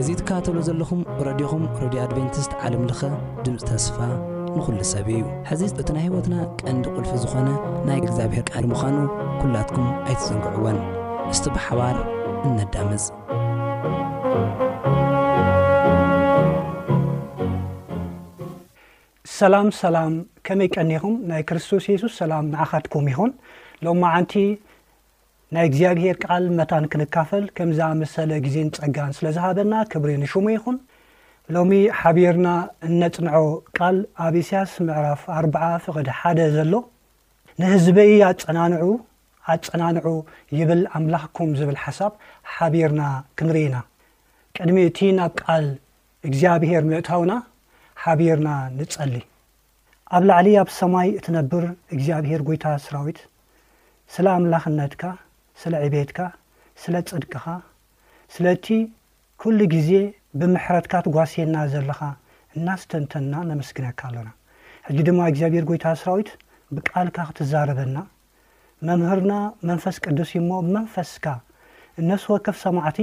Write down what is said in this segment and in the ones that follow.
እዚ ትከታተሉ ዘለኹም ረድዮኹም ረድዮ ኣድቨንቲስት ዓለም ለኸ ድምፂ ተስፋ ንኹሉ ሰብ እዩ። ሕዚ እቲ ናይ ህይወትና ቀንዲ ቁልፊ ዝኾነ ናይ እግዚኣብሔር ቃል ምዃኑ ኩላትኩም ኣይትዘንግዕዎን። እስቲ ብሓባር እነዳምፅ። ሰላም ሰላም ከመይ ቀኒኹም ናይ ክርስቶስ የሱስ ሰላም ንዓኻትኩም ይኹን ሎማዓንቲ ናይ እግዚኣብሄር ቃል መታን ክንካፈል ከም ዝኣመሰለ ግዜን ጸጋን ስለ ዝሃበና ክብሪ ንሽሙ ይኹን ሎሚ ሓቢርና እነጽንዖ ቃል ኣብ ኢሳያስ ምዕራፍ ኣርዓ ፍቕድ ሓደ ዘሎ ንህዝበይ ኣጸናንዑ ኣጸናንዑ ይብል ኣምላኽኩም ዝብል ሓሳብ ሓቢርና ክንርኢና ቅድሚ እቲ ናብ ቃል እግዚኣብሔር ምእታውና ሓቢርና ንጸሊ። ኣብ ላዕሊ ኣብ ሰማይ እትነብር እግዚኣብሔር ጐይታ ስራዊት ስለ ኣምላኽነትካ ስለ ዕቤትካ ስለ ጽድቅኻ ስለ እቲ ኩሉ ግዜ ብምሕረትካ ትጓስየና ዘለኻ እናስተንተንና ነመስግነካ ኣለና። ሕጂ ድማ እግዚኣብሔር ጐይታ ስራዊት ብቃልካ ክትዛረበና መምህርና መንፈስ ቅዱስ እዩሞ ብመንፈስካ እነሱ ወከፍ ሰማዕቲ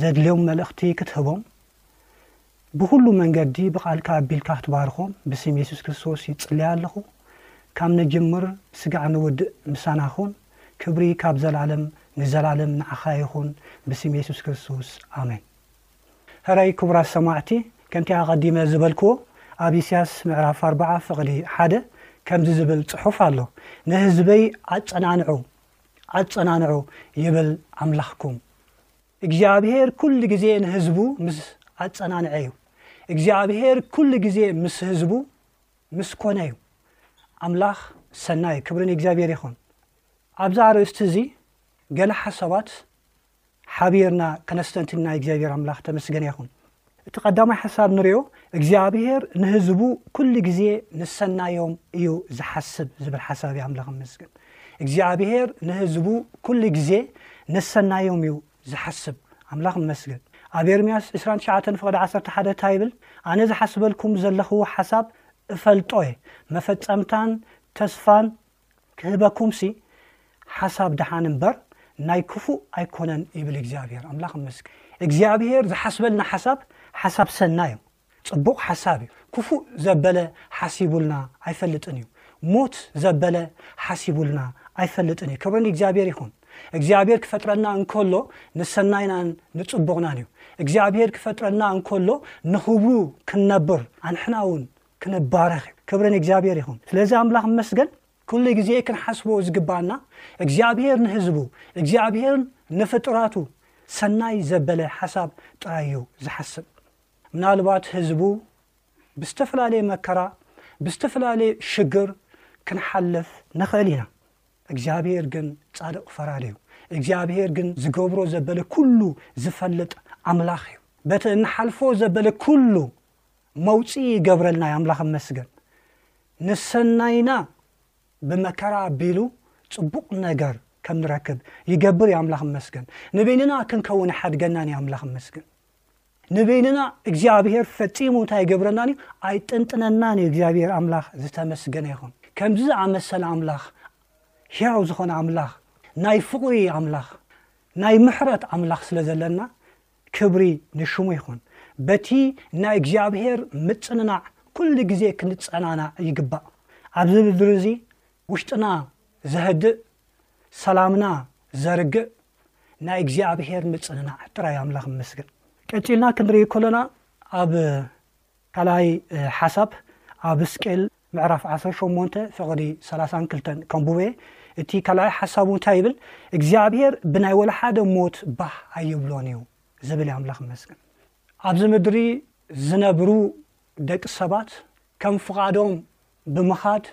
ዘድልዮም መልእኽቲ ክትህቦም፣ ብኹሉ መንገዲ ብቓልካ ኣቢልካ ክትባርኾም ብስም የሱስ ክርስቶስ ይጽሊ ኣለኹ። ካብ ንጅምር ስጋዕ ንውድእ ምሳና ኩን። ክብሪ ካብ ዘልኣለም ንዘልኣለም ንዓኻ ይኹን ብስም የሱስ ክርስቶስ ኣሜን። ሕራይ ክቡራት ሰማዕቲ ከምቲ ኣቐዲመ ዝበልክዎ ኣብ ኢሳያስ ምዕራፍ ኣርብዓ ፍቕዲ ሓደ ከምዚ ዝብል ጽሑፍ ኣሎ ንህዝበይ ኣጸናንዑ ኣጸናንዑ ይብል ኣምላኽኩም። እግዚኣብሄር ኩሉ ግዜ ንህዝቡ ምስ ኣጸናንዐ እዩ። እግዚኣብሄር ኩሉ ግዜ ምስ ህዝቡ ምስ ኮነ እዩ። ኣምላኽ ሰናይ ክብሪ ንእግዚኣብሄር ይኹን። ኣብዛ ኣርእስቲ እዚ ገለ ሓሳባት ሓቢርና ከነስተንትንና እግዚኣብሔር ኣምላኽ ተመስገነ ይኹን። እቲ ቀዳማይ ሓሳብ ንሪኦ እግዚኣብሔር ንህዝቡ ኩሉ ግዜ ንሰናዮም እዩ ዝሓስብ ዝብል ሓሳብ እዩ ኣምላኽ መስግን እግዚኣብሔር ንህዝቡ ኩሉ ግዜ ንሰናዮም እዩ ዝሓስብ ኣምላኽ መስግን ኣብ ኤርምያስ 29 ፍቕዲ 11 እታ ይብል ኣነ ዝሓስበልኩም ዘለኹዎ ሓሳብ እፈልጦ እየ መፈፀምታን ተስፋን ክህበኩምሲ ሓሳብ ደሓን እምበር ናይ ክፉእ ኣይኮነን ይብል እግዚኣብሄር ኣምላኽ ይመስገን እግዚኣብሄር ዝሓስበልና ሓሳብ ሓሳብ ሰናይ እዩ ጽቡቕ ሓሳብ እዩ ክፉእ ዘበለ ሓሲቡልና ኣይፈልጥን እዩ ሞት ዘበለ ሓሲቡልና ኣይፈልጥን እዩ ክብርን እግዚኣብሄር ይኹን እግዚኣብሄር ክፈጥረና እንከሎ ንሰናይናን ንጽቡቕናን እዩ እግዚኣብሄር ክፈጥረና እንከሎ ንኽብሩ ክንነብር ኣንሕና እውን ክንባረኽ እዩ ክብሪ ንእግዚኣብሔር ይኹን ስለዚ ኣምላኽ ይመስገን ኩሉ ግዜ ክንሓስቦ ዝግባኣና እግዚኣብሔር ንህዝቡ እግዚኣብሔር ንፍጡራቱ ሰናይ ዘበለ ሓሳብ ጥራይ እዩ ዝሓስብ ምናልባት ህዝቡ ብዝተፈላለየ መከራ ብዝተፈላለየ ሽግር ክንሓልፍ ንኽእል ኢና እግዚኣብሔር ግን ጻድቕ ፈራድ እዩ እግዚኣብሔር ግን ዝገብሮ ዘበለ ኩሉ ዝፈልጥ ኣምላኽ እዩ በቲ እንሓልፎ ዘበለ ኩሉ መውፅኢ ይገብረልና ኣምላኽ ይመስገን ንሰናይና ብመከራ ኣቢሉ ፅቡቕ ነገር ከም ንረክብ ይገብር ኣምላኽ ይመስገን ንበይንና ክንከውን ሓድገናን ኣምላኽ ይመስገን ንበይንና እግዚኣብሄር ፈፂሙ እንታይ ይገብረናን እዩ ኣይጥንጥነናን እዩ እግዚኣብሄር ኣምላኽ ዝተመስገነ ይኹን ከምዚ ዝኣመሰለ ኣምላኽ ሕያው ዝኾነ ኣምላኽ ናይ ፍቕሪ ኣምላኽ ናይ ምሕረት ኣምላኽ ስለ ዘለና ክብሪ ንሽሙ ይኹን። በቲ ናይ እግዚኣብሄር ምጽንናዕ ኩሉ ግዜ ክንጸናናዕ ይግባእ። ኣብዚ ምድሪ እዚ ውሽጥና ዘህድእ ሰላምና ዘርግእ ናይ እግዚኣብሄር ምጽንናዕ ጥራይ ኣምላኽ ይመስገን። ቀጺልና ክንርኢ ከሎና ኣብ ካልኣይ ሓሳብ ኣብ ሕዝቅኤል ምዕራፍ ዓሰርተ ሸሞንተ ፍቕዲ ሰላሳን ክልተን ከንብቦ እየ። እቲ ካልኣይ ሓሳቡ እንታይ ይብል? እግዚኣብሄር ብናይ ወለሓደ ሞት ባህ ኣይብሎን እዩ ዝብል እዩ። ኣምላኽ ይመስገን። ኣብዚ ምድሪ ዝነብሩ ደቂ ሰባት ከም ፍቓዶም ብምኻድ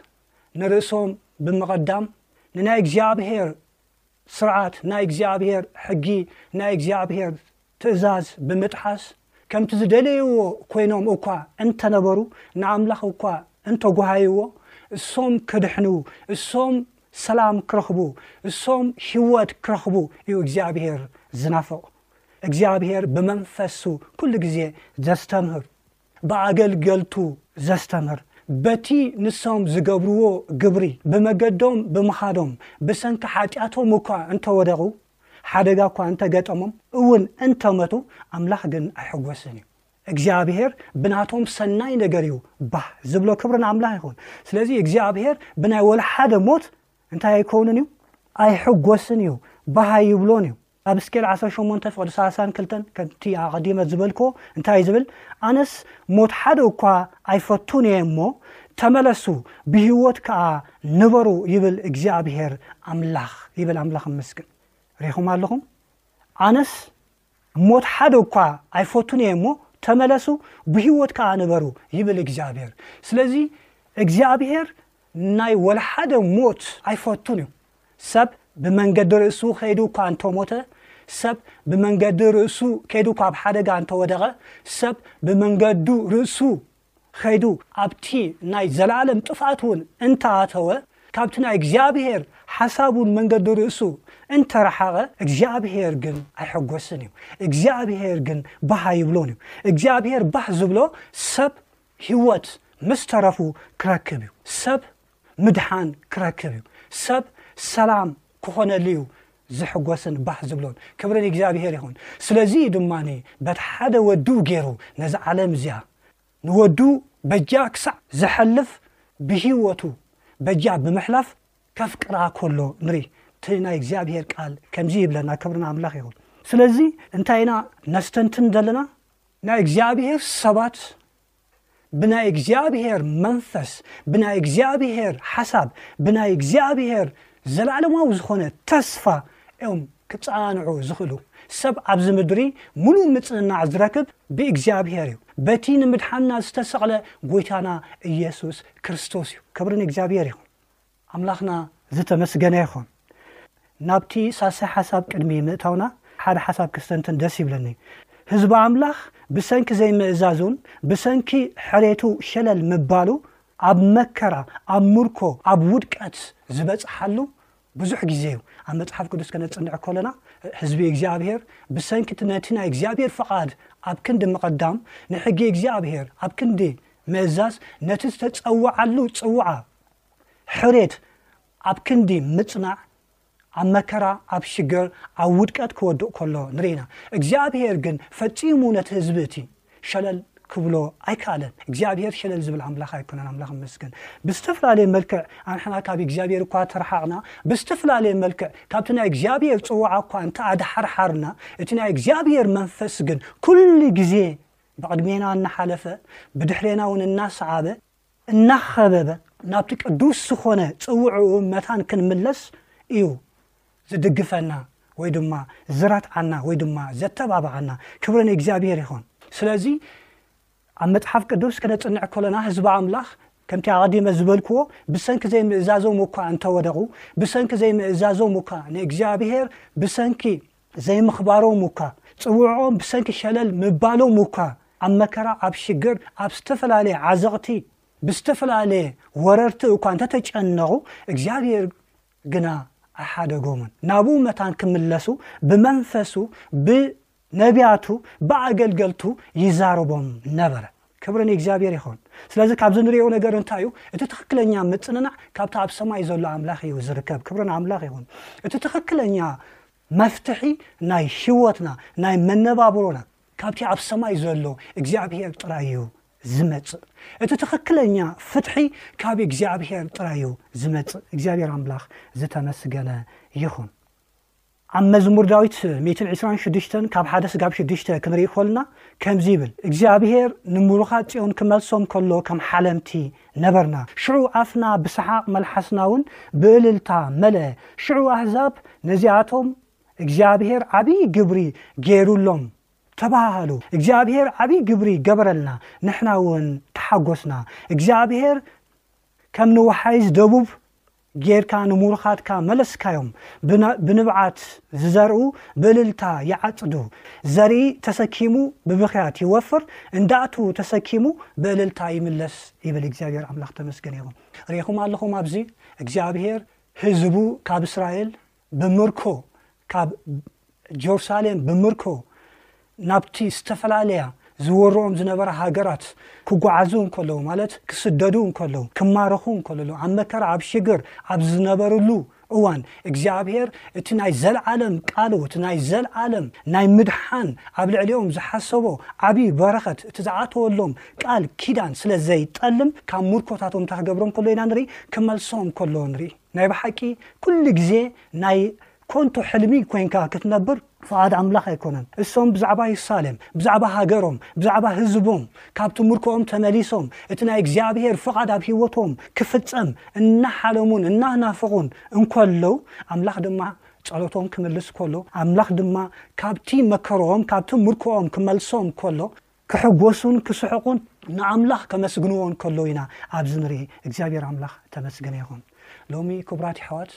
ንርእሶም ብምቕዳም ንናይ እግዚኣብሄር ስርዓት፣ ናይ እግዚኣብሄር ሕጊ፣ ናይ እግዚኣብሄር ትእዛዝ ብምጥሓስ ከምቲ ዝደለይዎ ኮይኖም እኳ እንተነበሩ ንኣምላኽ እኳ እንተጎሃይዎ እሶም ክድሕኑ እሶም ሰላም ክረኽቡ እሶም ህይወት ክረኽቡ እዩ እግዚኣብሄር ዝናፍቕ እግዚኣብሄር ብመንፈሱ ኩሉ ግዜ ዘስተምህር ብኣገልገልቱ ዘስተምህር በቲ ንሶም ዝገብርዎ ግብሪ ብመገዶም ብምኻዶም ብሰንኪ ሓጢኣቶም እኳ እንተወደቑ ሓደጋ እኳ እንተ ገጠሞም እውን እንተ መቱ ኣምላኽ ግን ኣይሕጎስን እዩ። እግዚኣብሄር ብናቶም ሰናይ ነገር እዩ ባህ ዝብሎ ክብሪ ንኣምላኽ ይኹን። ስለዚ እግዚኣብሄር ብናይ ወላ ሓደ ሞት እንታይ ኣይከውንን እዩ ኣይሕጎስን እዩ ባህ ኣይብሎን እዩ። ኣብ ስኬል 18 ፍቅዲ 32 ከምቲ ኣቐዲመ ዝበልኮ እንታይ ዝብል ኣነስ ሞት ሓደ እኳ ኣይፈቱን እየ እሞ ተመለሱ ብህይወት ከዓ ንበሩ ይብል እግዚኣብሄር ኣምላኽ ይብል ኣምላኽ ኣመስግን ሪኹም ኣለኹም ኣነስ ሞት ሓደ እኳ ኣይፈቱን እየ እሞ ተመለሱ ብህይወት ከዓ ንበሩ ይብል እግዚኣብሄር ስለዚ እግዚኣብሄር ናይ ወለሓደ ሞት ኣይፈቱን እዩ ሰብ ብመንገዲ ርእሱ ከይዱ እኳ እንተሞተ ሰብ ብመንገዲ ርእሱ ከይዱ እኳ ኣብ ሓደጋ እንተወደቐ ሰብ ብመንገዱ ርእሱ ኸይዱ ኣብቲ ናይ ዘለኣለም ጥፍኣት እውን እንተ ኣተወ፣ ካብቲ ናይ እግዚኣብሄር ሓሳቡን መንገዲ ርእሱ እንተ ረሓቐ፣ እግዚኣብሄር ግን ኣይሕጐስን እዩ። እግዚኣብሄር ግን ባህ ኣይብሎን እዩ። እግዚኣብሄር ባህ ዝብሎ ሰብ ህይወት ምስ ተረፉ ክረክብ እዩ። ሰብ ምድሓን ክረክብ እዩ። ሰብ ሰላም ክኾነሉ እዩ ዝሕጎስን ባህ ዝብሎን። ክብሪ ንእግዚኣብሄር ይኹን። ስለዚ እዩ ድማ በቲ ሓደ ወዱ ገይሩ ነዚ ዓለም እዚኣ ንወዱ በጃ ክሳዕ ዘሐልፍ ብህይወቱ በጃ ብምሕላፍ ከፍቅራ ከሎ ንርኢ። እቲ ናይ እግዚኣብሄር ቃል ከምዚ ይብለና። ክብሪ ንኣምላኽ ይኹን። ስለዚ እንታይ ኢና ነስተንትን ዘለና? ናይ እግዚኣብሄር ሰባት ብናይ እግዚኣብሔር መንፈስ ብናይ እግዚኣብሔር ሓሳብ ብናይ እግዚኣብሔር ዘለዓለማዊ ዝኾነ ተስፋ እዮም ክፀናንዑ ዝኽእሉ ሰብ ኣብዚ ምድሪ ሙሉእ ምፅንናዕ ዝረክብ ብእግዚኣብሔር እዩ በቲ ንምድሓንና ዝተሰቕለ ጎይታና ኢየሱስ ክርስቶስ እዩ ክብሪ ንእግዚኣብሔር ይኹን ኣምላኽና ዝተመስገነ ይኹን። ናብቲ ሳልሳይ ሓሳብ ቅድሚ ምእታውና ሓደ ሓሳብ ክስተንትን ደስ ይብለኒ። ህዝቢ ኣምላኽ ብሰንኪ ዘይምእዛዙን ብሰንኪ ሕሬቱ ሸለል ምባሉ ኣብ መከራ፣ ኣብ ምርኮ፣ ኣብ ውድቀት ዝበጽሓሉ ብዙሕ ግዜ እዩ። ኣብ መጽሓፍ ቅዱስ ከነጽንዕ ከሎና ህዝቢ እግዚኣብሄር ብሰንኪ ነቲ ናይ እግዚኣብሄር ፍቓድ ኣብ ክንዲ ምቕዳም ንሕጊ እግዚኣብሄር ኣብ ክንዲ ምእዛዝ ነቲ ዝተጸውዓሉ ጽውዓ ሕሬት ኣብ ክንዲ ምጽናዕ ኣብ መከራ ኣብ ሽገር ኣብ ውድቀት ክወድቕ ከሎ ንርኢ ኢና። እግዚኣብሄር ግን ፈጺሙ ነቲ ህዝቢ እቲ ሸለል ክብሎ ኣይከኣለን። እግዚኣብሄር ሸለል ዝብል ኣምላኽ ኣይኮነን። ኣምላኽ ይመስገን። ብዝተፈላለየ መልክዕ ኣንሕና ካብ እግዚኣብሄር እኳ ተረሓቕና፣ ብዝተፈላለየ መልክዕ ካብቲ ናይ እግዚኣብሄር ጽዋዓ እኳ እንተ ኣድሓርሓርና፣ እቲ ናይ እግዚኣብሄር መንፈስ ግን ኩሉ ግዜ ብቕድሜና እናሓለፈ ብድሕሬና እውን እናሰዓበ እናኸበበ ናብቲ ቅዱስ ዝኾነ ጽውዕኡ መታን ክንምለስ እዩ ዝድግፈና ወይ ድማ ዝረትዓና ወይ ድማ ዘተባብዓና ክብሪ ንእግዚኣብሔር ይኹን ስለዚ ኣብ መጽሓፍ ቅዱስ ክነጽንዕ ከሎና ህዝቢ ኣምላኽ ከምቲ ኣቐዲመ ዝበልክዎ ብሰንኪ ዘይምእዛዞም እኳ እንተወደቑ ብሰንኪ ዘይምእዛዞም እኳ ንእግዚኣብሄር ብሰንኪ ዘይምኽባሮም እኳ፣ ጽውዕኦም ብሰንኪ ሸለል ምባሎም እኳ፣ ኣብ መከራ፣ ኣብ ሽግር፣ ኣብ ዝተፈላለየ ዓዘቕቲ፣ ብዝተፈላለየ ወረርቲ እኳ እንተተጨነቑ፣ እግዚኣብሔር ግና ኣይሓደጎምን። ናብኡ መታን ክምለሱ ብመንፈሱ፣ ብነብያቱ፣ ብኣገልገልቱ ይዛረቦም ነበረ። ክብሪ ንእግዚኣብሔር ይኹን። ስለዚ ካብዚ ንሪኦ ነገር እንታይ እዩ? እቲ ትኽክለኛ ምጽንናዕ ካብቲ ኣብ ሰማይ ዘሎ ኣምላኽ እዩ ዝርከብ። ክብሪ ንኣምላኽ ይኹን። እቲ ትኽክለኛ መፍትሒ ናይ ህይወትና ናይ መነባብሮና ካብቲ ኣብ ሰማይ ዘሎ እግዚኣብሔር ጥራይ እዩ ዝመጽእ እቲ ትኽክለኛ ፍትሒ ካብ እግዚኣብሔር ጥራይ እዩ ዝመጽእ እግዚኣብሔር ኣምላኽ ዝተመስገነ ይኹን ኣብ መዝሙር ዳዊት ሚእትን ዕስራን ሽዱሽተን ካብ ሓደ ስጋብ ሽዱሽተ ክንርኢ ኮልና ከምዚ ይብል እግዚኣብሄር ንምሩኻት ጽዮን ክመልሶም ከሎ ከም ሓለምቲ ነበርና ሽዑ ኣፍና ብሰሓቕ መልሓስናውን ብእልልታ መልአ ሽዑ ኣህዛብ ነዚኣቶም እግዚኣብሄር ዓብዪ ግብሪ ገይሩሎም ተባሃሃሉ እግዚኣብሄር ዓብዪ ግብሪ ገበረልና ንሕና እውን ተሓጎስና እግዚኣብሄር ከም ንወሓይዝ ደቡብ ጌርካ ንሙሩኻትካ መለስካዮም ብንብዓት ዝዘርኡ ብእልልታ ይዓጽዱ ዘርኢ ተሰኪሙ ብብኽያት ይወፍር እንዳእቱ ተሰኪሙ ብእልልታ ይምለስ ይብል እግዚኣብሔር ኣምላኽ ተመስገን ይኹን ሪኢኹም ኣለኹም ኣብዚ እግዚኣብሔር ህዝቡ ካብ እስራኤል ብምርኮ ካብ ጆርሳሌም ብምርኮ ናብቲ ዝተፈላለያ ዝወርኦም ዝነበራ ሃገራት ክጓዓዙ እንከለዉ ማለት ክስደዱ እንከለዉ ክማረኹ እንከለሉ ኣብ መከራ ኣብ ሽግር ኣብ ዝነበርሉ እዋን እግዚኣብሔር እቲ ናይ ዘልዓለም ቃሉ እቲ ናይ ዘልዓለም ናይ ምድሓን ኣብ ልዕሊኦም ዝሓሰቦ ዓብዪ በረኸት እቲ ዝኣተወሎም ቃል ኪዳን ስለ ዘይጠልም ካብ ምርኮታቶም እንታይ ክገብሮም ከሎ ኢና ንርኢ ክመልሶም ከሎ ንርኢ ናይ ብሓቂ ኩሉ ግዜ ናይ ኮንቱ ሕልሚ ኮይንካ ክትነብር ፍቓድ ኣምላኽ ኣይኮነን። እሶም ብዛዕባ ዩሳሌም ብዛዕባ ሃገሮም ብዛዕባ ህዝቦም ካብቲ ምርኮኦም ተመሊሶም እቲ ናይ እግዚኣብሄር ፍቓድ ኣብ ሂወቶም ክፍጸም እናሓለሙን እናናፈቑን እንኮሎው ኣምላኽ ድማ ጸሎቶም ክምልስ ኮሎ ኣምላኽ ድማ ካብቲ መከሮኦም ካብቲ ምርኮኦም ክመልሶም ኮሎ ክሕጎሱን ክስሕቁን ንኣምላኽ ከመስግንዎ እንከለዉ ኢና ኣብዚ ንርኢ እግዚኣብሔር ኣምላኽ ተመስገነ ይኹን ሎሚ ክቡራት የሕዋት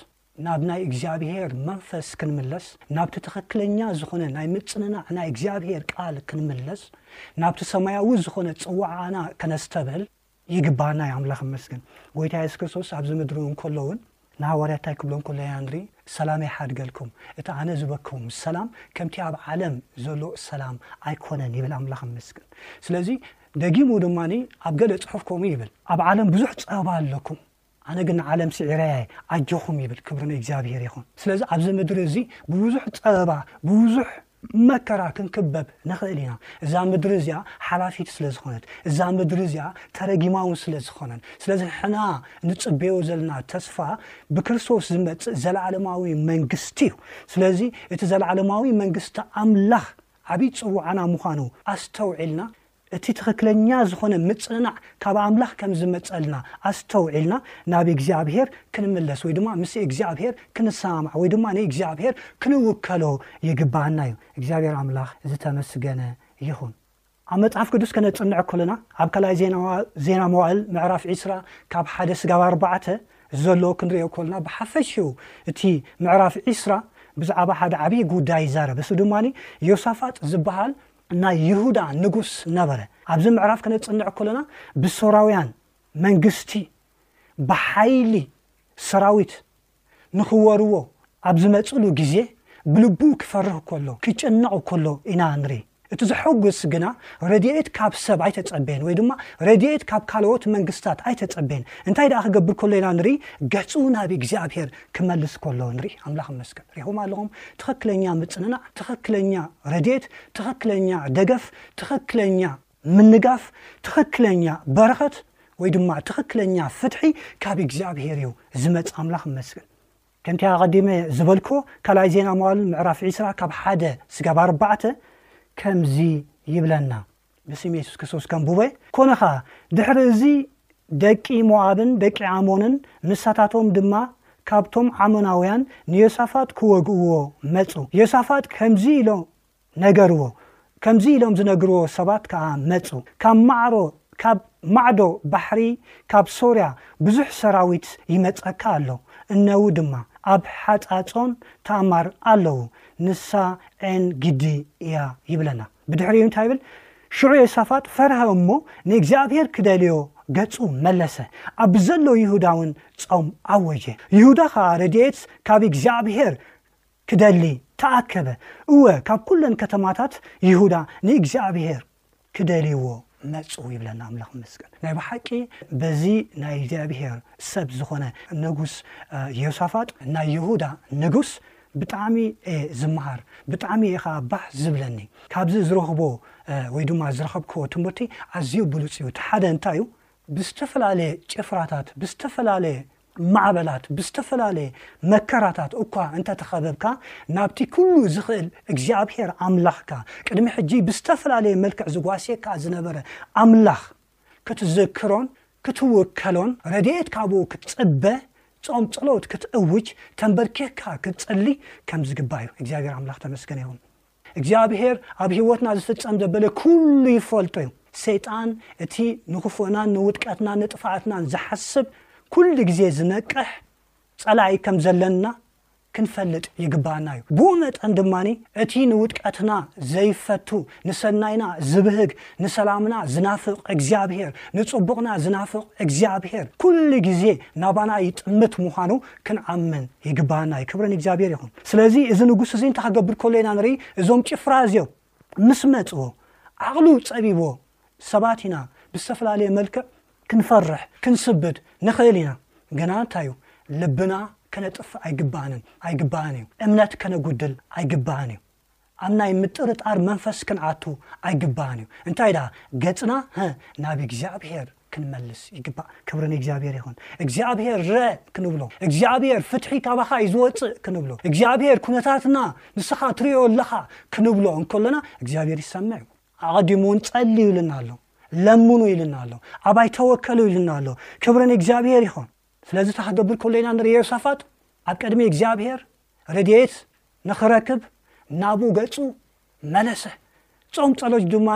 ናብ ናይ እግዚኣብሔር መንፈስ ክንምለስ ናብቲ ትኽክለኛ ዝኾነ ናይ ምጽንናዕ ናይ እግዚኣብሔር ቃል ክንምለስ ናብቲ ሰማያዊ ዝኾነ ጽዋዓና ከነስተብህል ይግብኣና እዩ ኣምላኽ ይመስገን ጎይታ የሱስ ክርስቶስ ኣብዚ ምድሪ እንከሎ ውን ንሃዋርያት እንታይ ክብሎም ከሎ ኢና ንርኢ ሰላመይ ይሓድገልኩም እቲ ኣነ ዝበኩም ሰላም ከምቲ ኣብ ዓለም ዘሎ ሰላም ኣይኮነን ይብል ኣምላኽ ይመስገን ስለዚ ደጊሙ ድማ ኣብ ገለ ጽሑፍ ከምኡ ይብል ኣብ ዓለም ብዙሕ ጸባ ኣለኩም ኣነ ግን ንዓለም ስዒረያ እየ ኣጆኹም ይብል ክብሪ ንእግዚኣብሄር ይኹን ስለዚ ኣብዚ ምድሪ እዚ ብብዙሕ ጸበባ ብብዙሕ መከራ ክንክበብ ንኽእል ኢና እዛ ምድሪ እዚኣ ሓላፊት ስለ ዝኾነት እዛ ምድሪ እዚኣ ተረጊማ እውን ስለ ዝኾነን ስለዚ ንሕና ንጽበዮ ዘለና ተስፋ ብክርስቶስ ዝመጽእ ዘለዓለማዊ መንግስቲ እዩ ስለዚ እቲ ዘለዓለማዊ መንግስቲ ኣምላኽ ዓብይ ጽዋዕና ምዃኑ ኣስተውዒልና እቲ ትኽክለኛ ዝኾነ ምጽንናዕ ካብ ኣምላኽ ከም ዝመጸልና ኣስተውዒልና ናብ እግዚኣብሄር ክንምለስ ወይ ድማ ምስ እግዚኣብሄር ክንሰማማዕ ወይ ድማ ንእግዚኣብሄር ክንውከሎ ይግባኣና እዩ። እግዚኣብሄር ኣምላኽ ዝተመስገነ ይኹን። ኣብ መጽሓፍ ቅዱስ ከነጽንዕ ከሎና ኣብ ካልኣይ ዜና መዋእል ምዕራፍ ዒስራ ካብ ሓደ ስጋብ ኣርባዕተ ዘሎ ክንሪኦ ከሎና ብሓፈሽኡ እቲ ምዕራፍ ዒስራ ብዛዕባ ሓደ ዓብዪ ጉዳይ ይዛረብ። እሱ ድማ ዮሳፋጥ ዝበሃል ናይ ይሁዳ ንጉስ ነበረ። ኣብዚ ምዕራፍ ከነጽንዕ ከሎና ብሶራውያን መንግስቲ ብሓይሊ ሰራዊት ንኽወርዎ ኣብ ዝመጽእሉ ግዜ ብልቡ ክፈርህ ከሎ ክጭነቕ ከሎ ኢና ንርኢ። እቲ ዘሐጉስ ግና ረድኤት ካብ ሰብ ኣይተጸበየን ወይ ድማ ረድኤት ካብ ካልኦት መንግስታት ኣይተጸበየን። እንታይ ደኣ ክገብር ከሎ ኢና ንርኢ? ገጹ ናብ እግዚኣብሄር ክመልስ ከሎ ንርኢ ኣምላኽ ይመስገን ሪኹም ኣለኹም ትኽክለኛ ምጽንናዕ ትኽክለኛ ረድኤት ትኽክለኛ ደገፍ ትኽክለኛ ምንጋፍ ትኽክለኛ በረኸት ወይ ድማ ትኽክለኛ ፍትሒ ካብ እግዚኣብሄር እዩ ዝመጽእ ኣምላኽ ይመስገን ከምቲ ኣቐዲመ ዝበልኮ ካልኣይ ዜና መዋልን ምዕራፍ ዒስራ ካብ ሓደ ስጋብ ኣርባዕተ ከምዚ ይብለና ብስም የሱስ ክርስቶስ ከም ቡበ ኮነኻ። ድሕሪ እዚ ደቂ ሞኣብን ደቂ ዓሞንን ንሳታቶም ድማ ካብቶም ዓሞናውያን ንዮሳፋጥ ክወግእዎ መጹ። ዮሳፋጥ ከምዚ ኢሎ ነገርዎ፣ ከምዚ ኢሎም ዝነግርዎ ሰባት ከኣ መጹ፣ ካብ ማዕሮ ካብ ማዕዶ ባሕሪ ካብ ሶርያ ብዙሕ ሰራዊት ይመጸካ ኣሎ፣ እነዉ ድማ ኣብ ሓጻጾን ታማር ኣለዉ፣ ንሳ ዔን-ግዲ እያ ይብለና። ብድሕሪኡ እንታይ ይብል? ሽዑ ዮሳፋጥ ፈርሀ እሞ ንእግዚኣብሄር ክደልዮ ገጹ መለሰ፣ ኣብ ብዘሎ ይሁዳውን ጾም ኣወጀ። ይሁዳ ኸኣ ረድኤት ካብ እግዚኣብሄር ክደሊ ተኣከበ፣ እወ፣ ካብ ኵለን ከተማታት ይሁዳ ንእግዚኣብሄር ክደልይዎ መጹ ይብለና። ኣምላኽ ይመስገን። ናይ ብሓቂ በዚ ናይ እግዚኣብሄር ሰብ ዝዀነ ንጉስ ዮሳፋጥ ናይ ይሁዳ ንጉስ ብጣዕሚ እየ ዝመሃር ብጣዕሚ እየ ከኣ ባህ ዝብለኒ ካብዚ ዝረኽቦ ወይ ድማ ዝረኸብክዎ ትምህርቲ ኣዝዩ ብሉጽ እዩ እቲ ሓደ እንታይ እዩ ብዝተፈላለየ ጭፍራታት ብዝተፈላለየ ማዕበላት ብዝተፈላለየ መከራታት እኳ እንተ ተኸበብካ ናብቲ ኩሉ ዝኽእል እግዚኣብሄር ኣምላኽካ ቅድሚ ሕጂ ብዝተፈላለየ መልክዕ ዝጓስየካ ዝነበረ ኣምላኽ ክትዝክሮን ክትውከሎን ረድኤት ካብኡ ክትጽበ ጾም ጸሎት ክትእውጅ ተንበርኪኽካ ክትጽሊ ከም ዝግባእ እዩ እግዚኣብሔር ኣምላኽ ተመስገነ ይኹን እግዚኣብሔር ኣብ ህይወትና ዝፍጸም ዘበለ ኩሉ ይፈልጦ እዩ ሰይጣን እቲ ንክፉእናን ንውድቀትናን ንጥፍኣትናን ዝሓስብ ኩሉ ግዜ ዝነቅሕ ጸላኢ ከም ዘለና ክንፈልጥ ይግብኣና እዩ። ብኡ መጠን ድማ እቲ ንውድቀትና ዘይፈቱ፣ ንሰናይና ዝብህግ፣ ንሰላምና ዝናፍቕ እግዚኣብሄር፣ ንጽቡቕና ዝናፍቕ እግዚኣብሄር ኩሉ ግዜ ናባና ይጥምት ምዃኑ ክንኣምን ይግብኣና እዩ። ክብሪ ንእግዚኣብሄር ይኹን። ስለዚ እዚ ንጉስ እዚ እንታይ ክገብር ከሎ ኢና ንርኢ? እዞም ጭፍራ እዚኦም ምስ መጹ ዓቕሉ ጸቢብዎ ሰባት ኢና ብዝተፈላለየ መልክዕ ክንፈርሕ ክንስብድ ንኽእል ኢና ግና እንታይ እዩ ልብና ከነጥፍእ ኣይግባእንን ኣይግባእን እዩ እምነት ከነጉድል ኣይግባእን እዩ ኣብ ናይ ምጥርጣር መንፈስ ክንኣቱ ኣይግባእን እዩ እንታይ ደኣ ገጽና ህ ናብ እግዚኣብሄር ክንመልስ ይግባእ ክብሪ ንእግዚኣብሄር ይኹን እግዚኣብሄር ርእ ክንብሎ እግዚኣብሄር ፍትሒ ካባኻ እዩ ዝወፅእ ክንብሎ እግዚኣብሄር ኩነታትና ንስኻ ትሪኦ ኣለኻ ክንብሎ እንከሎና እግዚኣብሄር ይሰምዕ እዩ ኣቐዲሙ ውን ጸልዩ ኢሉና ኣሎ። ለምኑ ኢሉና ኣሎ። ኣባይ ተወከሉ ኢሉና ኣሎ። ክብሪ ንእግዚኣብሄር ይኹን። ስለዚ እታ ክገብር ከሎ ኢና ንርኢ ዮሳፋጥ ኣብ ቅድሚ እግዚኣብሄር ረድኤት ንኽረክብ ናብኡ ገጹ መለሰ። ጾም ጸሎት ድማ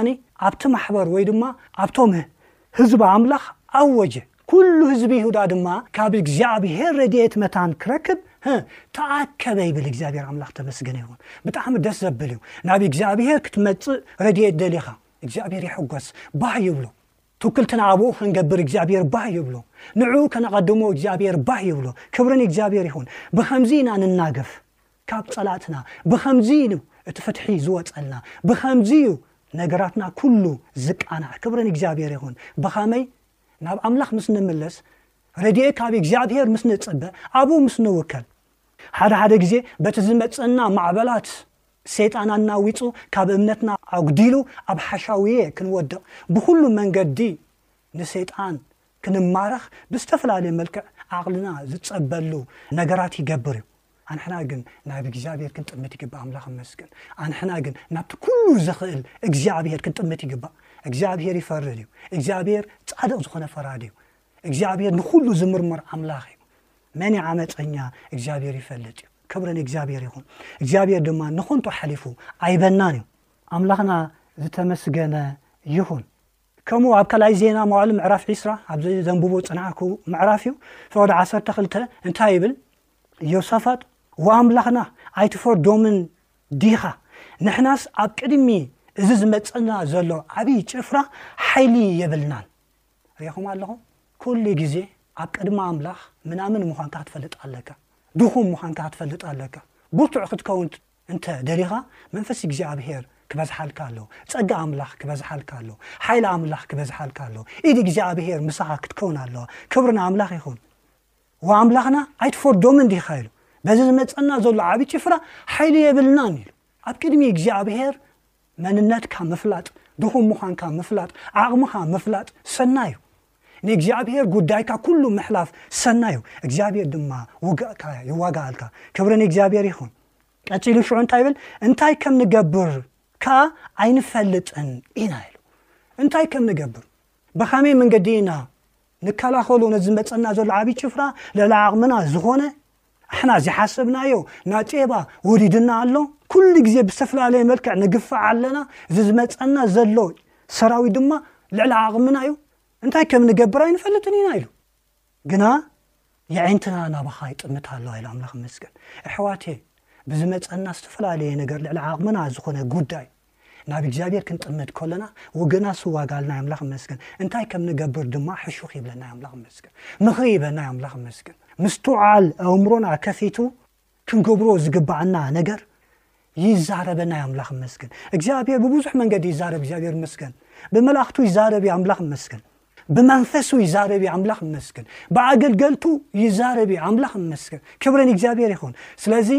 ኣብቲ ማሕበር ወይ ድማ ኣብቶም ህዝቢ ኣምላኽ ኣወጀ። ኩሉ ህዝቢ ይሁዳ ድማ ካብ እግዚኣብሄር ረድኤት መታን ክረክብ ህ ተኣከበ ይብል እግዚኣብሄር ኣምላኽ ተመስገነ ይኹን ብጣዕሚ ደስ ዘብል እዩ ናብ እግዚኣብሄር ክትመጽእ ረድኤት ደሊኻ እግዚኣብሄር ይሕጎስ ባህ ይብሎ ትውክልትና ኣብኡ ክንገብር እግዚኣብሄር ባህ ይብሎ ንዕኡ ከነቐድሞ እግዚኣብሄር ባህ ይብሎ ክብሪ ንእግዚኣብሄር ይኹን ብኸምዚ ኢና ንናገፍ ካብ ጸላእትና ብኸምዚ እዩ እቲ ፍትሒ ዝወጸልና ብኸምዚ እዩ ነገራትና ኩሉ ዝቃናዕ ክብሪ ንእግዚኣብሄር ይኹን ብኸመይ ናብ ኣምላኽ ምስ ንምለስ ረድኤ ካብ እግዚኣብሔር ምስ ንጽበ ኣብኡ ምስ ንውከል ሓደ ሓደ ግዜ በቲ ዝመጸና ማዕበላት ሰይጣን ኣናዊጹ ካብ እምነትና ኣጉዲሉ ኣብ ሓሻውየ ክንወድቕ ብኹሉ መንገዲ ንሰይጣን ክንማረኽ ብዝተፈላለየ መልክዕ ዓቕልና ዝጸበሉ ነገራት ይገብር እዩ ኣንሕና ግን ናብ እግዚኣብሔር ክንጥምት ይግባእ ኣምላኽ ይመስገን ኣንሕና ግን ናብቲ ኩሉ ዝኽእል እግዚኣብሔር ክንጥምት ይግባእ እግዚኣብሔር ይፈርድ እዩ እግዚኣብሔር ጻድቕ ዝኾነ ፈራድ እዩ እግዚኣብሔር ንኹሉ ዝምርምር ኣምላኽ እዩ መን ዓመፀኛ እግዚኣብሔር ይፈልጥ እዩ ክብሪ ንእግዚኣብሔር ይኹን እግዚኣብሔር ድማ ንኾንቶ ሓሊፉ ኣይበናን እዩ ኣምላኽና ዝተመስገነ ይኹን ከምኡ ኣብ ካልኣይ ዜና መዋዕል ምዕራፍ ዒስራ ኣብዚ ዘንብቦ ፅናዕኩ ምዕራፍ እዩ ፍቕዲ ዓሰርተ ክልተ እንታይ ይብል ዮሳፋጥ ወኣምላኽና ኣይትፈርዶምን ዲኻ? ንሕናስ ኣብ ቅድሚ እዚ ዝመጸና ዘሎ ዓብዪ ጭፍራ ሓይሊ የብልናን። ርኢኹም ኣለኹም፣ ኩሉ ግዜ ኣብ ቅድሚ ኣምላኽ ምናምን ምዃንካ ክትፈልጥ ኣለካ፣ ድኹም ምዃንካ ክትፈልጥ ኣለካ። ብርቱዕ ክትከውን እንተ ደሊኻ መንፈስ እግዚኣብሄር ክበዝሓልካ ኣሎ፣ ጸጋ ኣምላኽ ክበዝሓልካ ኣሎ፣ ሓይሊ ኣምላኽ ክበዝሓልካ ኣሎ፣ ኢድ እግዚኣብሄር ምሳኻ ክትከውን ኣለዋ። ክብሪ ንኣምላኽ ይኹን። እወ ኣምላኽና ኣይትፈርዶምን ዲኻ ኢሉ፣ በዚ ዝመጸና ዘሎ ዓቢ ጭፍራ ሓይሊ የብልናን ኢሉ። ኣብ ቅድሚ እግዚኣብሄር መንነትካ ምፍላጥ፣ ድኹም ምዃንካ ምፍላጥ፣ ዓቕምኻ ምፍላጥ ሰናይ እዩ። ንእግዚኣብሄር ጉዳይካ ኩሉ ምሕላፍ ሰናይ እዩ፣ እግዚኣብሄር ድማ ውግእካ ይዋጋኣልካ። ክብሪ ንእግዚኣብሄር ይኹን። ቀጺሉ ሽዑ እንታይ ይብል? እንታይ ከም ንገብር ከኣ ኣይንፈልጥን ኢና ኢሉ። እንታይ ከም ንገብር፣ ብኸመይ መንገዲ ኢና ንከላኸሎ ነዚ ዝመፀና ዘሎ ዓብዪ ጭፍራ ልዕሊ ዓቕምና ዝኾነ ኣሕና ዝሓሰብናዮ ናጤባ ወሪድና ኣሎ ኩሉ ግዜ ብዝተፈላለየ መልክዕ ንግፋዕ ኣለና እዚ ዝመፀና ዘሎ ሰራዊት ድማ ልዕሊ ዓቕምና እዩ እንታይ ከም ንገብር ኣይንፈልጥን ኢና ኢሉ ግና የዒንትና ናባኻ ይጥምት ኣለዋ ኢሉ ኣምላኽ መስገን ኣሕዋቴ ብዝመፀና ዝተፈላለየ ነገር ልዕሊ ዓቕምና ዝኾነ ጉዳይ ናብ እግዚኣብሔር ክንጥምት ከሎና ወገና ስዋጋልና ኣምላኽ መስገን እንታይ ከም ንገብር ድማ ሕሹኽ ይብለና ኣምላኽ መስገን ምኽሪ ይበና ኣምላኽ መስገን ምስትውዓል ኣእምሮና ከፊቱ ክንገብሮ ዝግባኣና ነገር ይዛረበና ኣምላኽ መስገን እግዚኣብሔር ብብዙሕ መንገዲ ይዛረብ እግዚኣብሔር መስገን ብመላእኽቱ ይዛረብ ዩ ኣምላኽ መስገን ብመንፈሱ ይዛረብ ዩ ኣምላኽ መስገን ብኣገልገልቱ ይዛረብ ዩ ኣምላኽ መስገን ክብረን እግዚኣብሔር ይኹን ስለዚ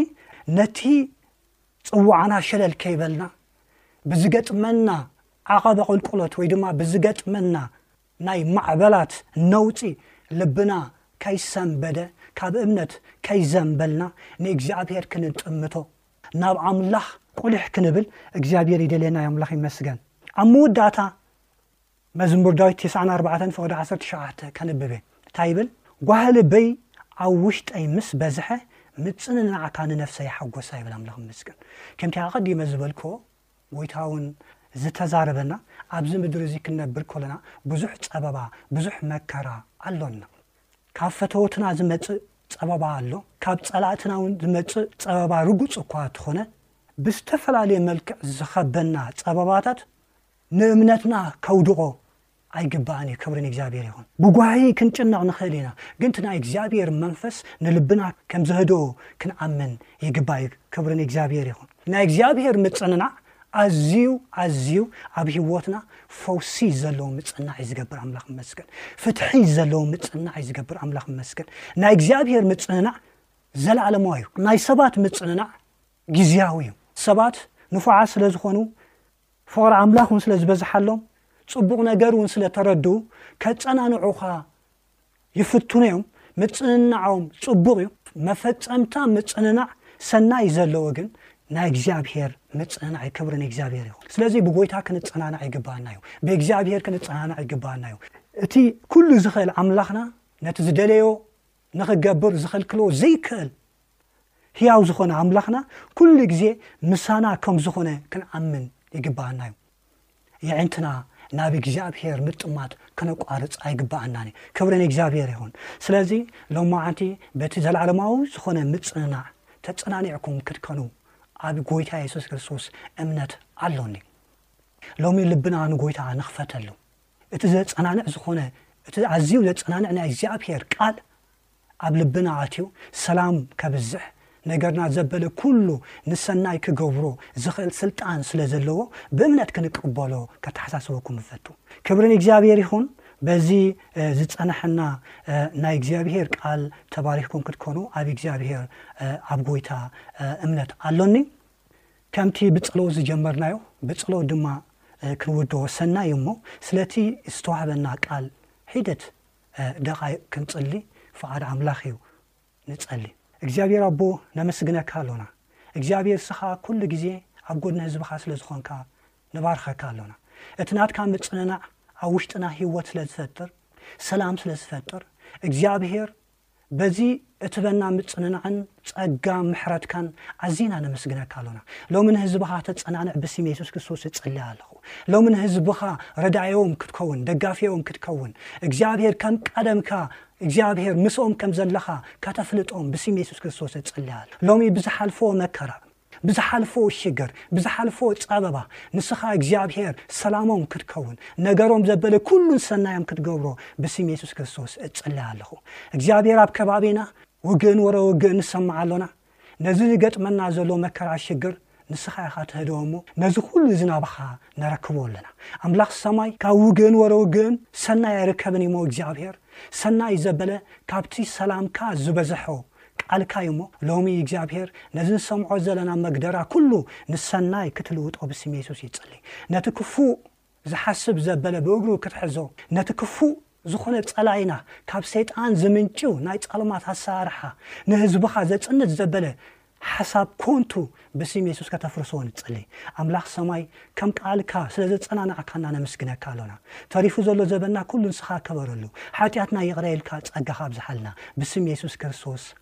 ነቲ ጽዋዕና ሸለል ከይበልና ብዝገጥመና ዓቐበ ቁልቁሎት ወይ ድማ ብዝገጥመና ናይ ማዕበላት ነውጺ ልብና ከይሰንበደ ካብ እምነት ከይዘንበልና ንእግዚኣብሔር ክንጥምቶ ናብ ኣምላኽ ቁሊሕ ክንብል እግዚኣብሔር ይደልየና ዩ ኣምላኽ ይመስገን ኣብ መወዳእታ መዝሙር ዳዊት ቴስዓን ኣርባዕተን ፍቕዲ ዓሰርተ ትሽዓተ ከንብብ እየ እንታይ ይብል ጓሂ ልበይ ኣብ ውሽጠይ ምስ በዝሐ ምጽንናዕካ ንነፍሰይ ኣሓጎሳ ይብል ኣምላኽ ይመስገን ከምቲ ኣቐዲመ ዝበልክዎ ጎይታ እውን ዝተዛረበና ኣብዚ ምድሪ እዚ ክንነብር ከለና ብዙሕ ጸበባ ብዙሕ መከራ ኣሎና ካብ ፈተወትና ዝመጽእ ጸበባ ኣሎ ካብ ጸላእትና እውን ዝመጽእ ጸበባ ርጉጽ እኳ ተኾነ ብዝተፈላለየ መልክዕ ዝኸበና ጸበባታት ንእምነትና ከውድቆ ኣይግባእን እዩ ክብሪ ንእግዚኣብሔር ይኹን። ብጓሂ ክንጭነቕ ንኽእል ኢና ግን እቲ ናይ እግዚኣብሔር መንፈስ ንልብና ከም ዘህድኦ ክንኣምን ይግባእ እዩ ክብሪ ንእግዚኣብሔር ይኹን። ናይ እግዚኣብሔር ምጽንናዕ ኣዝዩ ኣዝዩ ኣብ ህይወትና ፈውሲ ዘለዎ ምጽናዕ እዩ ዝገብር ኣምላኽ መስገን ፍትሒ ዘለዎ ምጽናዕ እዩ ዝገብር ኣምላኽ መስገን ናይ እግዚኣብሔር ምጽንናዕ ዘለኣለማዊ እዩ ናይ ሰባት ምጽንናዕ ግዜያዊ እዩ ሰባት ንፉዓት ስለ ዝኾኑ ፍቕሪ ኣምላኽ እውን ስለ ዝበዝሓሎም፣ ጽቡቕ ነገር እውን ስለ ተረድኡ፣ ከጸናንዑኻ ይፍትኑ እዮም። ምጽንናዖም ጽቡቕ እዩ። መፈጸምታ ምጽንናዕ ሰናይ ዘለዎ ግን ናይ እግዚኣብሔር ምጽንናዕ እዩ። ክብሪ ንእግዚኣብሔር ይኹን። ስለዚ ብጎይታ ክንጸናናዕ ይግብኣና እዩ። ብእግዚኣብሔር ክንጸናናዕ ይግብኣና እዩ። እቲ ኩሉ ዝኽእል ኣምላኽና ነቲ ዝደለዮ ንኽገብር ዝኸልክሎ ዘይከእል ህያው ዝኾነ ኣምላኽና ኩሉ ግዜ ምሳና ከም ዝኾነ ክንኣምን ይግብኣና እዩ የዕንትና ናብ እግዚኣብሄር ምጥማት ከነቋርፅ ኣይግብኣናን እዩ ክብሪ ንእግዚኣብሄር ይኹን ስለዚ ሎማዓንቲ በቲ ዘለዓለማዊ ዝኾነ ምፅንናዕ ተፀናኒዕኩም ክትከኑ ኣብ ጎይታ የሱስ ክርስቶስ እምነት ኣሎኒ ሎሚ ልብና ንጎይታ ንኽፈተሉ እቲ ዘጸናንዕ ዝኾነ እቲ ኣዝዩ ዘጸናንዕ ናይ እግዚኣብሄር ቃል ኣብ ልብና ኣትዩ ሰላም ከብዝሕ ነገርና ዘበለ ኩሉ ንሰናይ ክገብሮ ዝኽእል ስልጣን ስለ ዘለዎ ብእምነት ክንቀበሎ ከተሓሳስበኩም እፈቱ። ክብሪ ንእግዚኣብሄር ይኹን በዚ ዝጸነሐና ናይ እግዚኣብሄር ቃል ተባሪኽኩም ክትኮኑ ኣብ እግዚኣብሄር ኣብ ጎይታ እምነት ኣሎኒ። ከምቲ ብጸሎት ዝጀመርናዮ ብጸሎት ድማ ክንውድኦ ወሰንና እዩ እሞ ስለቲ ዝተዋህበና ቃል ሒደት ደቓይቕ ክንጽሊ ፍቓድ ኣምላኽ እዩ ንጸሊ። እግዚኣብሔር ኣቦ ነመስግነካ ኣሎና እግዚኣብሔር እስኻ ኩሉ ግዜ ኣብ ጎድኒ ህዝብኻ ስለ ዝኾንካ ንባርኸካ ኣሎና እቲ ናትካ ምጽንናዕ ኣብ ውሽጥና ህይወት ስለ ዝፈጥር ሰላም ስለ ዝፈጥር እግዚኣብሔር በዚ እትበና ምጽንናዕን ጸጋ ምሕረትካን ኣዚና ነመስግነካ ኣሎና። ሎሚ ንህዝብኻ ተጸናንዕ ብስም የሱስ ክርስቶስ እጽሊ ኣለኹ። ሎሚ ንህዝብኻ ረዳኢኦም ክትከውን ደጋፊኦም ክትከውን እግዚኣብሔር ከም ቀደምካ እግዚኣብሔር ምስኦም ከም ዘለኻ ከተፍልጦም ብስም የሱስ ክርስቶስ እጽሊ ኣሎ። ሎሚ ብዝሓልፍዎ መከራ ብዝሓልፎ ሽግር ብዝሓልፎ ጸበባ ንስኻ እግዚኣብሔር ሰላሞም ክትከውን ነገሮም ዘበለ ኩሉን ሰናዮም ክትገብሮ ብስም የሱስ ክርስቶስ እጽለ ኣለኹ እግዚኣብሔር ኣብ ከባቢና ውግእን ወረ ውግእን ንሰማዕ ኣሎና ነዚ ዝገጥመና ዘሎ መከራ ሽግር ንስኻ ኢኻ ትህደወሞ ነዚ ኩሉ እዚ ናባኻ ነረክቦ ኣለና ኣምላኽ ሰማይ ካብ ውግእን ወረ ውግእን ሰናይ ኣይርከብን እዩሞ እግዚኣብሔር ሰናይ ዘበለ ካብቲ ሰላምካ ዝበዘሖ ቃልካ እዩሞ ሎሚ እግዚኣብሔር ነዚ ንሰምዖ ዘለና መግደራ ኩሉ ንሰናይ ክትልውጦ ብስም የሱስ ይጽሊ ነቲ ክፉእ ዝሓስብ ዘበለ ብእግሩ ክትሕዞ ነቲ ክፉእ ዝኾነ ጸላኢና ካብ ሰይጣን ዝምንጭው ናይ ጻልማት ኣሰራርሓ ንህዝብኻ ዘጽንት ዘበለ ሓሳብ ኮንቱ ብስም የሱስ ከተፍርሶ ንጽሊ። ኣምላኽ ሰማይ ከም ቃልካ ስለ ዘጸናናዕካና ነምስግነካ ኣሎና። ተሪፉ ዘሎ ዘበና ኩሉ ንስኻ ክበረሉ። ሓጢኣትና ይቕረ ኢልካ ጸጋኻ ኣብዝሓልና። ብስም የሱስ ክርስቶስ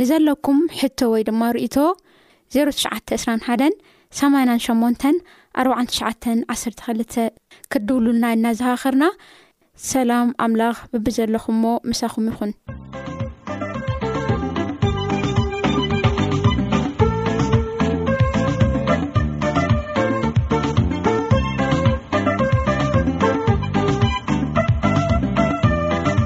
ንዘለኩም ሕቶ ወይ ድማ ርእይቶ ዜሮ ትሽዓተ ዕስራን ሓደን ሰማንያን ሸሞንተን ኣርብዓን ትሽዓተን ዓሰርተ ክልተ ክትድውሉልና እናዘኻኸርና ሰላም ኣምላኽ ብብዘለኹሞ ምሳኹም ይኹን።